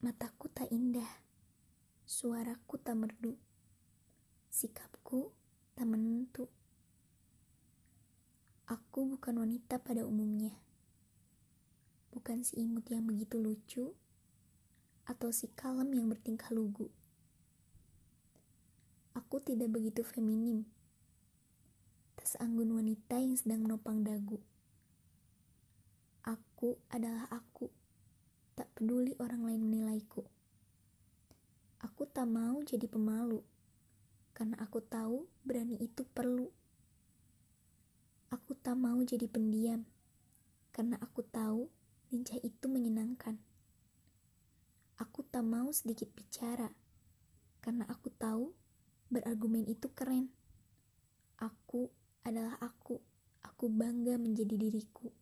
Mataku tak indah, suaraku tak merdu, sikapku tak menentu. Aku bukan wanita pada umumnya, bukan si imut yang begitu lucu, atau si kalem yang bertingkah lugu. Aku tidak begitu feminim, tak seanggun wanita yang sedang menopang dagu. Aku adalah aku peduli orang lain menilaiku. Aku tak mau jadi pemalu, karena aku tahu berani itu perlu. Aku tak mau jadi pendiam, karena aku tahu lincah itu menyenangkan. Aku tak mau sedikit bicara, karena aku tahu berargumen itu keren. Aku adalah aku, aku bangga menjadi diriku.